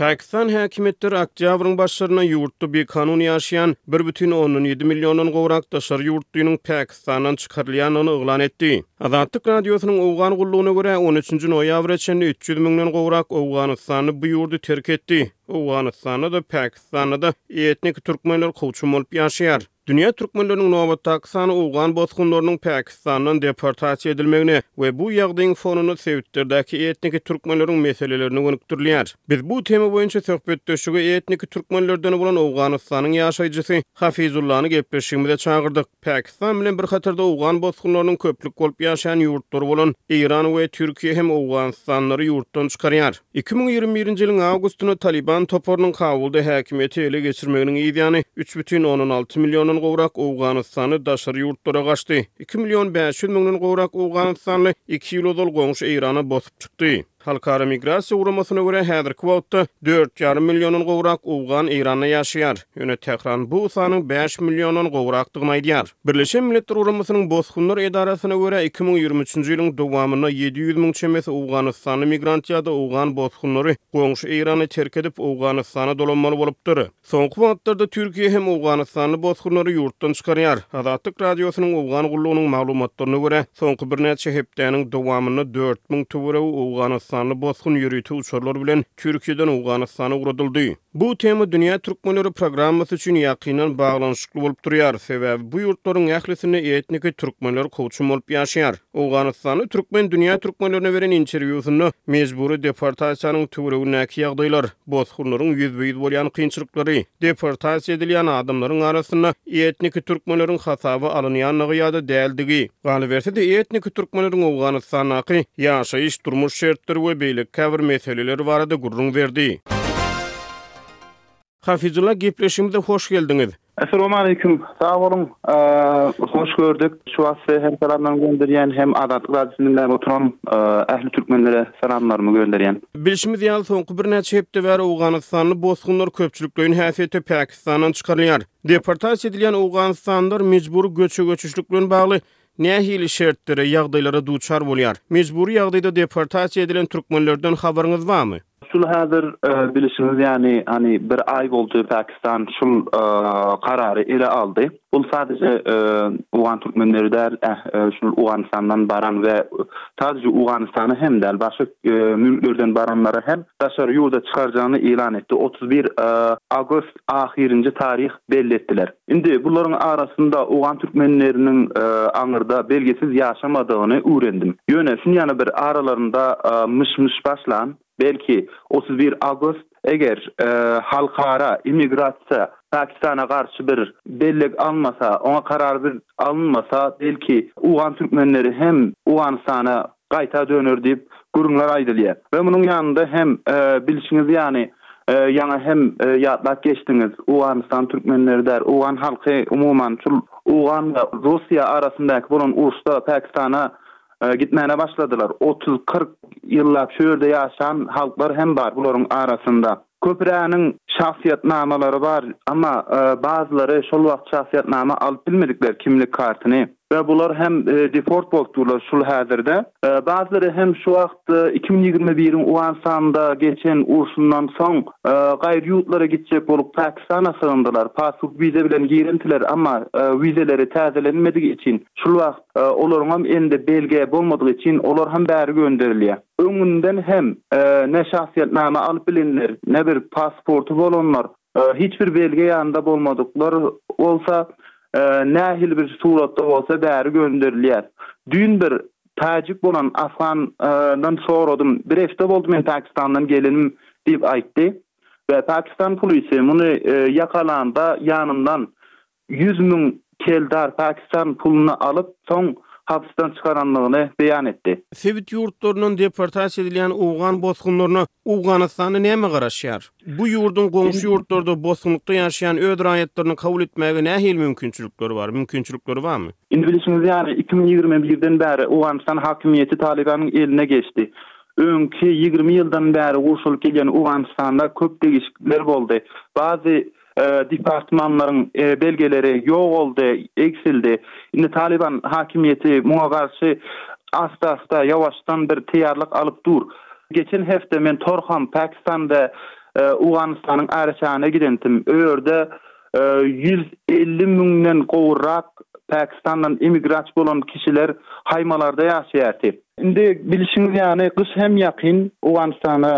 Pakistan häkimiýetleri oktýabryň başlarynda ýurtda bikanun ýaşaýan bir bütin ondan ýedi milliondan gowrak daşary ýurtlynyň Pakistandan çykarylýandygyny yglan etdi. Azatlyk Radiosynyň Owgan gullugyna görä, on üçünji noýabra çenli üç ýüz müňden gowrak owganystanly bu ýurdy terk etdi. Owganystanda-da, Pakistanda-da etniki türkmenler kowçum bolup ýaşaýar. Dünýä türkmenleriniň nobatdaky sany owgan bosgunlarynyň Pakistandan deportasiýa edilmegine we bu ýagdaýyň fonunda sebitlerdäki etniki türkmenleriň meselelerine gönükdirilýär. Biz bu tema boýunça söhbetdeşlige etniki türkmenlerden bolan Owganystanyň ýaşaýjysy Hafizullany gepleşigimize çagyrdyk. Pakistan bilen bir hatarda owgan bosgunlarynyň köplük bolup ýaşaýan ýurtlary bolan Eýran we Türkiýe hem owganystanlylary ýurtdan çykarýar. Iki müň ýigrimi birinji ýylyň awgustynda Talyban toparynyň Kabulda häkimiýeti ele geçirmeginiň yzýany üç bütin ondan alty milliondan gowrak owganystanly daşary ýurtlara gaçdy. Iki million bäş ýüz müňden gowrak owganystanly iki ýyl ozal goňşy Eýrana bosup çykdy. Halkara migrasiýa guramasyna görä, häzirki wagtda dört ýarym milliondan gowrak owgan Eýranda ýaşaýar. Ýöne Tähran bu sanyň bäş milliondan gowrakdygyny aýdýar. Birleşen Milletler Guramasynyň Bosgunlar edarasyna görä, iki müň ýigrimi üçünji ýylyň dowamynda ýedi ýüz müň çemesi owganystanly migrant ýa-da owgan bosgunlary goňşy Eýrany terk edip, Owganystana dolanmaly bolupdyr. Soňky wagtlarda Türkiýe hem owganystanly bosgunlary ýurtdan çykarýar. Azatlyk Radiosynyň owgan gullugynyň maglumatlaryna görä, soňky birnäçe hepdäniň dowamynda dört müň töweregi owganystanly bosgun ýörite uçarlar bilen Türkiýeden Owganystana ugradyldy. Bu tema Dünýä türkmenleri programmasy üçin ýakyndan baglanyşykly bolup durýar, sebäbi bu ýurtlaryň ählisinde etniki türkmenler kowçum bolup ýaşaýar. Owganystanly türkmen Dünýä türkmenlerine beren interwýusynda mejbury deportasiýanyň töweregindäki ýagdaýlar, bosgunlaryň ýüzbe-ýüz bolýan kynçylyklary, deportasiýa edilýän adamlaryň arasynda etniki türkmenleriň hasaba alynýandygy ýa-da däldigi, Galyberse-de, etniki türkmenleriň Owganystandaky ýaşaýyş, durmuş şertleri we beýleki käbir meseleleri barada gürrüň berdi. Hafyzulla, gepleşigimize hoş geldiňiz! Assalamualeýkum! Sag boluň! Hoş gördük! Şu wagt size hem salamlarymy gönderýän, hem Azatlyk Radiosyny diňläp oturan ähli türkmenlere salamlarymy gönderýän. Bilşimiz ýaly, soňky birnäçe hepde bäri owganystanly bosgunlar köpçülikleýin häsiýetde Päk. Owganystandan çykarylýar. Deportasiýa edilýän owganystanlylar mejbury göçe göçüşlik bilen bagly nähili şertlere, ýagdaýlara duçar bolýar? Mejbury ýagdaýda deportasiýa edilen türkmenlerden habaryňyz barmy? Şul häzir bilişiňiz ýaly, hany bir aý boldy Pakistan şul karary ele aldy. Bul sadece Owgan Türkmenleri däl eh şul Owganystandan baran we sadece Owganystana hem däl başga mülklerden baranlara hem daşary ýurda çykarjagyny ýylan etdi otuz bir Agost ahyrinji taryh belli etdiler indi bularyň arasynda Owgan Türkmenleriniň aňyrda belgisiz ýaşamadygyny uwrendim ýöne şunýana bir aralarynda myş myş başlan Belki, otuz bir awgust, eger halkara immigrasiýa Pakistana garşy bir bellik almasa, oňa karar bir alynmasa, belki, owgan türkmenleri hem Owganystana gaýta döner diýip, gürrüňler aýdylýar. We munuň ýanynda hem, bilşiňiz ýaly, ýaňy hem ýatlap geçdiňiz, Owganystan türkmenleri däl, owgan halky umuman, şol owgan we Russiýa arasyndaky bolan uruşda Pakistana gitmäne başladylar. Otuz-kyrk ýyllap şu ýerde ýaşan halklar hem bar bularyň arasynda. Köpiräniň şahsyýetnamalary bar, emma bazylary şol wagt şahsyýetnama alyp bilmedikler, kimlik kartyny. We bular hem deport bolup durlar şul häzirde. Bazylary hem şu wagt iki müň ýigrimi biriň Owganystanda geçen urşundan soň gaýry ýurtlara gitjek bolup Pakistana sygyndylar. Pasport-wiza bilen girendiler, emma wizaleri täzelenmedigi üçin şul wagt Olaryňam elinde belge bolmadygy üçin olar hem bäri gönderilýär. Öňünden hem ne şahsyýetnama alyp bilenler, ne bir pasporty bolanlar, hiç bir belge ýanynda bolmadyklar bolsa nähili bir suratda bolsa bäri gönderilýär. Düýn bir täjik bolan afgandan soradym, bir hepde boldy men Pakistandan gelenim diýip aýtdy we Pakistan polisy muny ýakalanda ýanyndan ýüz müň keldar pakistan puluna alyp, soň hapysdan çykaranlygyny beýan etdi. Sebit ýurtlaryndan deportasiýa edilýän owgan bosgunlaryna Owganystanda näme garaşýar? Bu ýurduň goňşy ýurtlarda bosgunlykda ýaşaýan öz raýatlaryny kabul etmäge nähili mümkinçilikleri bar, mümkinçilikleri barmy? Indi bilşiňiz ýaly, iki müň ýigrimi birden bäri Owganystan hakimiýeti Talybanyň eline geçdi. Öňki ýigrimi ýyldan bäri gurşalyp gelýän Owganystanda köp degişiklikler boldy. Bazy departmanlaryň belgeleri ýogaldy, egsildi. Indi Talyban hakimiýeti muňa garşy asta-asta, ýawaşdan bir teýýarlyk alyp dur. Geçen hepde men Torham, Pakistan we Owganystanyň araçägine gidendim. O ýerde ýüz elli müňden gowurrak Pakistandan emigraç bolan kişiler haýmalarda ýaşaýardy. Indi bilişiňiz ýaly gyş hem ýakyn Owganystana.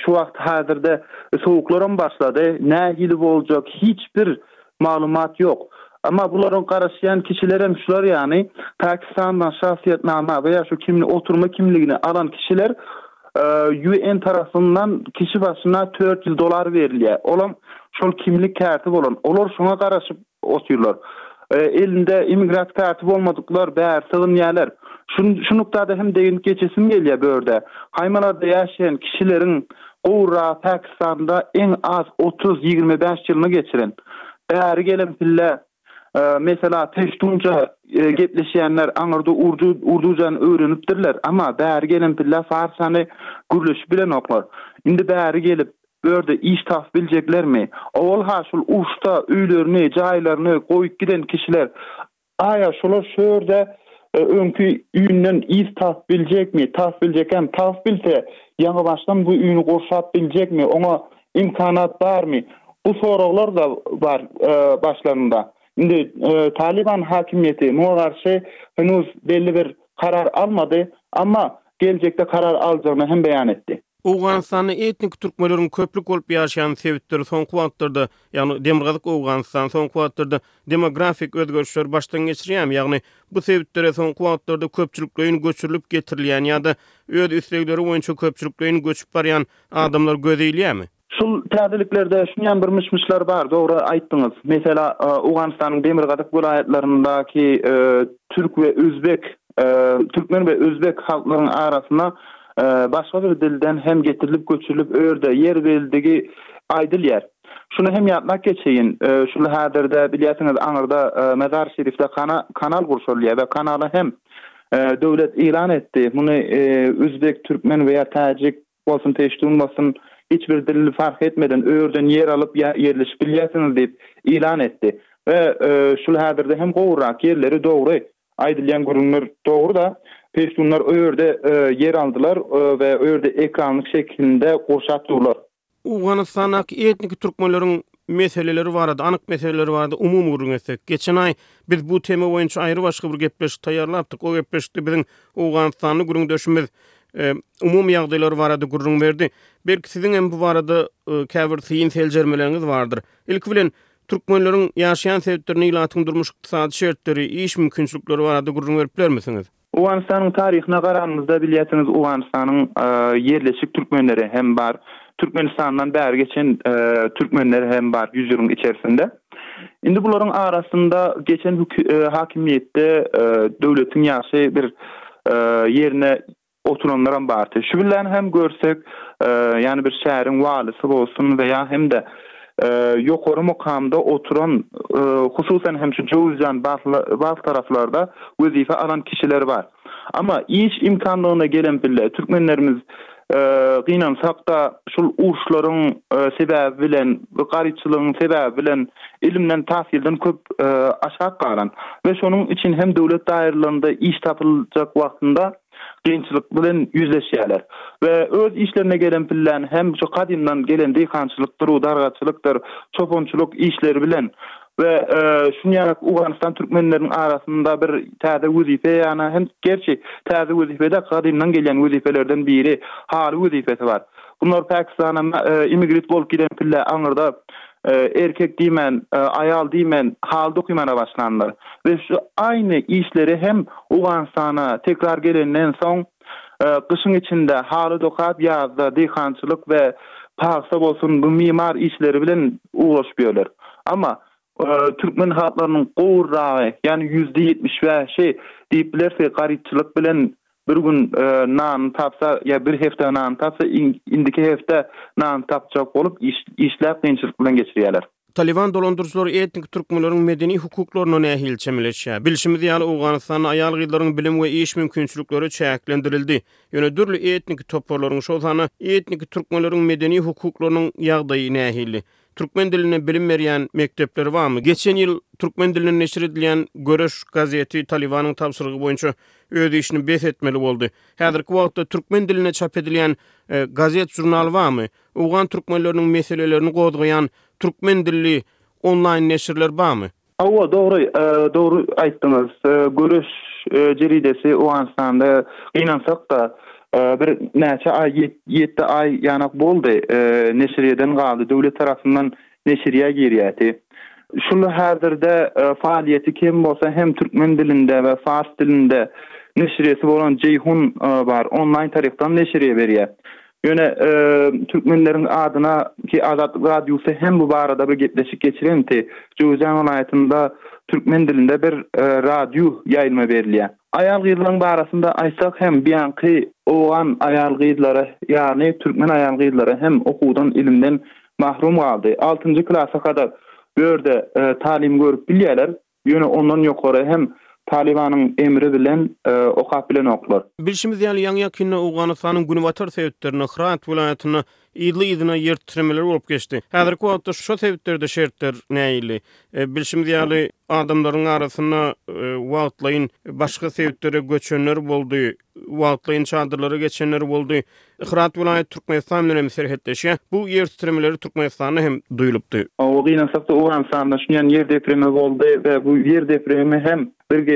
Şu wagt häzirde sowuklaram başlady. Nähili boljak hiç bir maglumat ýok. Emma bularyň garaşýan kişilerem şular ýany Pakistandan şahsyýetnama we ýa şu kimli oturma kimligini alan kişiler UN tarapyndan kişi başyna dört ýüz dolar berilýär. Olam şol kimlik kärti bolan. Olar şoňa garaşyp Otyrlar. Elinde imigrat karty bolmadyklar bäri sygynýarlar. Şu nukda-da hem deginip geçesim gelýär bu ýerde. Haýmalarda ýaşaýan kişileriň gowuragy Pakistanda iň az otuz-ýigrimi bäş ýylyny geçiren. Bäri gelen pille, mesela, peştunça gepleşýänler, aňyrda urducany öwrenipdirler, emma bäri gelen pille farsçany gürleşip bilenoklar. Indi bäri gelip, Bu ýerde iş tapyp biljeklermi? Owal-ha şul uruşda öýlerini, jaýlaryny goýup giden kişiler aýa şular şu ýerde öňki üýünden is tapyp biljekmi? Tapyp biljekäm. Tapyp bilse, ýaňybaşdan bu üýni gurşap biljekmi? Oňa imkanat barmy? Bu soraglar-da bar başlarynda. Indi Talyban hakimiýeti muňa garşy henuz belli bir karar almady, emma geljekde karar aljagyny hem beýan etdi. Owganystanda etnik türkmenleriň köplük bolup ýaşaýan sebitleri soňky wagtlarda, ýagny Demirgazyk Owganystan soňky wagtlarda demografik özgerişleri başdan geçirýärmi, ýagny bu sebitlere soňky wagtlarda köpçülikleýin göçürilip getirilýän ýa-da öz islegleri boýunça köpçülikleýin göçüp barýan adamlar göze ilýärmi? Şul täzeliklerde şuňňam bir myş-myşlar bar, dogry aýtdyňyz. Meselä, Owganystanyň demirgazyk welaýatlaryndaky türk we özbek, türkmen we özbek halklaryň arasynda, başga bir dilden hem getirilip göçürilip örde ýer berildigi aýdylýar. Şuny hem ýatlap geçeýin, şul häzirde bilýärsiňiz aňyrda Mezar Şerifde kanal gurşalýar we kanaly hem döwlet ýylan etdi. Muny üzbek, türkmen we ýa täjik bolsun, peştun bolsun hiç bir dil fark etmeden örden ýer alyp ýerleşip bilýärsiňiz diýip ýylan etdi. We şul häzirde hem gowurak ýerleri dogry Aýdylýan gürrüňler dogry-da. Peştunlar o ýerde ýer aldylar we o ýerde ekranlyk şekilinde gurşap durlar. Owganystandaky etniki türkmenleriň meseleleri barada, anyk meseleleri barada umumy gürrüň etsek. Geçen aý biz bu tema boýunça aýrybaşga bir gepleşik taýýarlapdyk. O gepleşikde biziň owganystanly gürrüňdeşimiz umumy ýagdaýlar barada gürrüň berdi. Belki siziň hem bu barada käbir syn-seljermeleriňiz bardyr. Ilki bilen, Türkmenleriň ýaşaýan sebitlerinde ilatyň durmuş-ykdysady şertleri, iş mümkinçilikleri barada gürrüň berip bilermisiňiz? Owganystanyň taryhyna garanyňyzda bilýärsiňiz Owganystanyň ýerleşik türkmenleri hem bar. Türkmenistandan bäri geçen türkmenler hem bar ýüz ýylyň içerisinde. Indi bularyň arasynda geçen hakimiýetde döwletiň ýagşy bir ýerine Oturanlaram bardy. Şu billeni hem görsek, ýani bir şäheriň walysy bolsun we ýa hem-de ýokary mukamda oturan, hususan hem şu Jowuzjan bag taraflarda wezipe alan kişiler bar. Amma iş imkanlygyna gelen bille türkmenlerimiz gynansak-da şul uruşlaryň sebäbi bilen, bu garypçylygyň sebäbi bilen ilimden, tahsilden köp aşak galan we şonuň üçin hem döwlet daýrylarynda iş tapyljak wagtynda, kynçylyk bilen ýüzleşýärler we öz işlerine gelen pilläni hem şu gadymdan gelen diýhançylyk duruw-dargaçylykdyr çopançylyk işleri bilen we şun ýaly Owganystan türkmenleriniň arasynda bir täze wezipe ýana hem gerçi täze wezipe däl gadymdan gelýän wezipelerden biri haly wezipesi bar. Bunlar Pakistana imigrit bolup giden pille aňyrda erkek diýmän, aýal diýmän hal dokumana başlandyr. We şu aýny işleri hem Owganystana tekrar gelenden soň gyşyň içinde haly dokap ýazda dyhançylyk we pagsa bolsun bu mimar işleri bilen ugraşyp ýörler. Amma türkmen halklarynyň gowurragy ýagny ýüzde ýetmiş bäşi diýip bilersigi garypçylyk bilen Bir gün nanyny tapsa ýa bir hepdä nanyny tapsa, indiki hepdä nanyny tapjak bolup, işläp kynçylyk bilen geçirýärler. Talyban dolandyryjylary etnik türkmenleriň medeni hukuklaryna nähili çemeleşýär? Bilşimiz ýaly, Owganystanda aýal-gyzlaryň bilim we iş mümkinçilikleri çäklendirildi. Ýöne dürli etnik toparlaryň, şol sanda etnik türkmenleriň medeni hukuklarynyň ýagdaýy nähili? Türkmen dilinde bilim berýän mekdepler barmy? Geçen ýyl türkmen dilinde neşir edilýän Göreş gazeti Talybanyň tabşyrygy boýunça öz işini bes etmeli boldy. Häzirki wagtda türkmen dilinde çap edilýän gazet-žurnal barmy? Owgan türkmenleriniň meselelerini gozgaýan türkmen dilli onlaýn neşirler barmy? Hawa, dogry, dogry aýtdyňyz. Göreş jeridesi Owganystanda gynansak-da, bir näçe aý, ýet-ýedi aý ýanak boldy, neşirýeden galdy, döwlet tarapyndan neşirýä girýäti. Şul häzirde faaliýeti kem bolsa hem türkmen dilinde we fars dilinde neşirýesi bolan Jeýhun bar, onlaýn tarypdan neşirýe berýär. Ýöne türkmenleriň adyna ki Azatlyk Radiosy hem bu barada bir gepleşik geçirenti. Jöwüzjan welaýatynda türkmen dilinde bir radio ýaýlyma berilýär. Aýal-gyzlaryň barasynda aýtsak hem bianky owgan aýal-gyzlary ýaly türkmen aýal-gyzlary hem okuwdan ilimden mahrum galdy. Altynjy klasa kadar ýörde talim görüp bilýärler. Ýöne ondan ýokary hem Talybanyň emri bilen okap bilenoklar. Bilşimiz ýaly, ýaňy-ýakynda Owganystanyň günbatar sebitlerinde, Hrat welaýatynda yzly-yzyna ýer titremeleri bolup geçdi. Häzirki wagtda şo sebitlerde şertler nähili? Bilşimiz ýaly, adamlaryň arasynda wagtlaýyn başga sebitlere göçenler boldy. wagtlaýyn çadyrlara geçenler boldy. Hyrat welaýaty Türkmenistan bilen hem serhetleşýär. Bu ýer titremeleri Türkmenistanda hem duýlupdy. Gowy gynansak-da, Owganystanda şunýan ýer depremi boldy we bu ýer depremi hem bir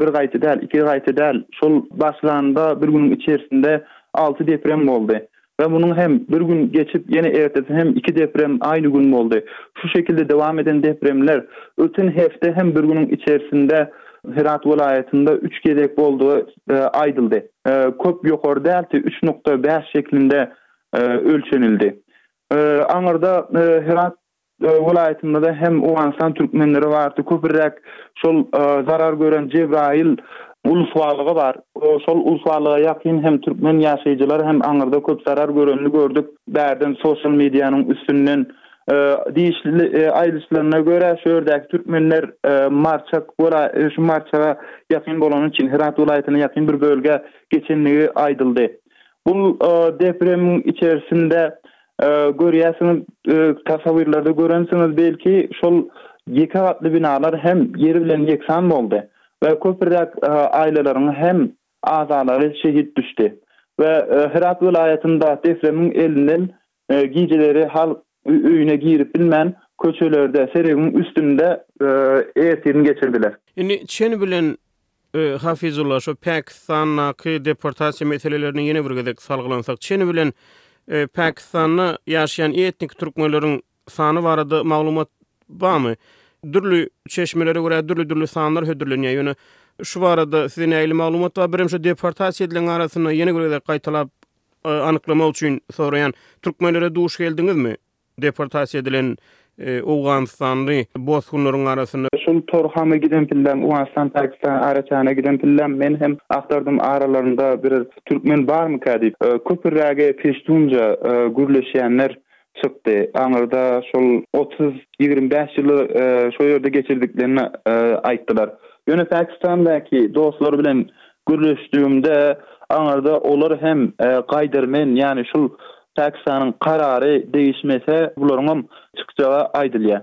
bir gaýta däl, iki gaýta däl, şol başlanda bir günüň içerisinde alty deprem boldy. We munuň hem bir gün geçip ýene ertesi hem iki deprem aýny gün boldy. Şu şekilde dowam eden depremler öten hepde hem bir günüň içersinde Herat welaýatynda üç gezek boldugy aýdyldy. Köp ýokary dälti üç nukta bäş şeklinde ölçenildi. Aňyrda Herat Öz welaýatymyzda hem Owganystan türkmenleri bardy, köpüräk şol zarar gören Jebraýyl ulusbalygy bar. Şol ulusbalyga ýakyn hem türkmen ýaşaýjylary hem aňyrda köp zarar görenini gördük. Bärden sosial medianyň üstünden diýişli aýdyşlaryna görä şu ýerdäki türkmenler Marçak welaýaty şu Marçaga ýakyn bolany üçin Herat welaýatyna ýakyn bir bölgä geçenligi aýdyldy. Bu depremiň içerisinde Görýärsiňiz, tasawirlerde görensiňiz belki, şol ýeke gatly binalar hem ýeri bilen ýeksan boldy we köpräk aýlalaryň hem agzalary şehit düşdi we Hyrat welaýatynda depremiň elinden gijeleri halk öýüne girip bilmän, köçelerde, seregiň üstünde ertini geçirdiler. Indi çen bilen Hafizulla, şu Pakistandaky deportasiýa meselelerine ýene bir gezek salgylansak, çen bilen Pakistanda ýaşaýan etnik türkmenleriň sany barada maglumat barmy? Dürli çeşmelere görä dürli-dürli sanlar hödürlenýär, ýöne şu barada sizde nähili maglumat bar? Birem şu deportasiýa edileniň arasynda ýene bir gezek gaýtalap anyklamak üçin soraýan, türkmenlere duş geldiňizmi? deportasiýa edilen owganystanly bosgunlaryň arasynda. Şol Torhama giden pillem, Owganystan, Pakistan araçäne giden pillem men hem agtardym, aralarynda bir türkmen barmyka diýip. Köpürägi peştunca gürleşýänler çykdy. Aňyrda şol otuz, ýigrimi bäş ýyly şo ýerde geçirdiklerini aýtdylar. Ýöne Pakistandaky dostlary bilen Gürleşdigimde, aňyrda olar hem gaýdarmen, ýagny şul Pakistanyň karary degişmese, bularyňam çykjagy aýdylýar.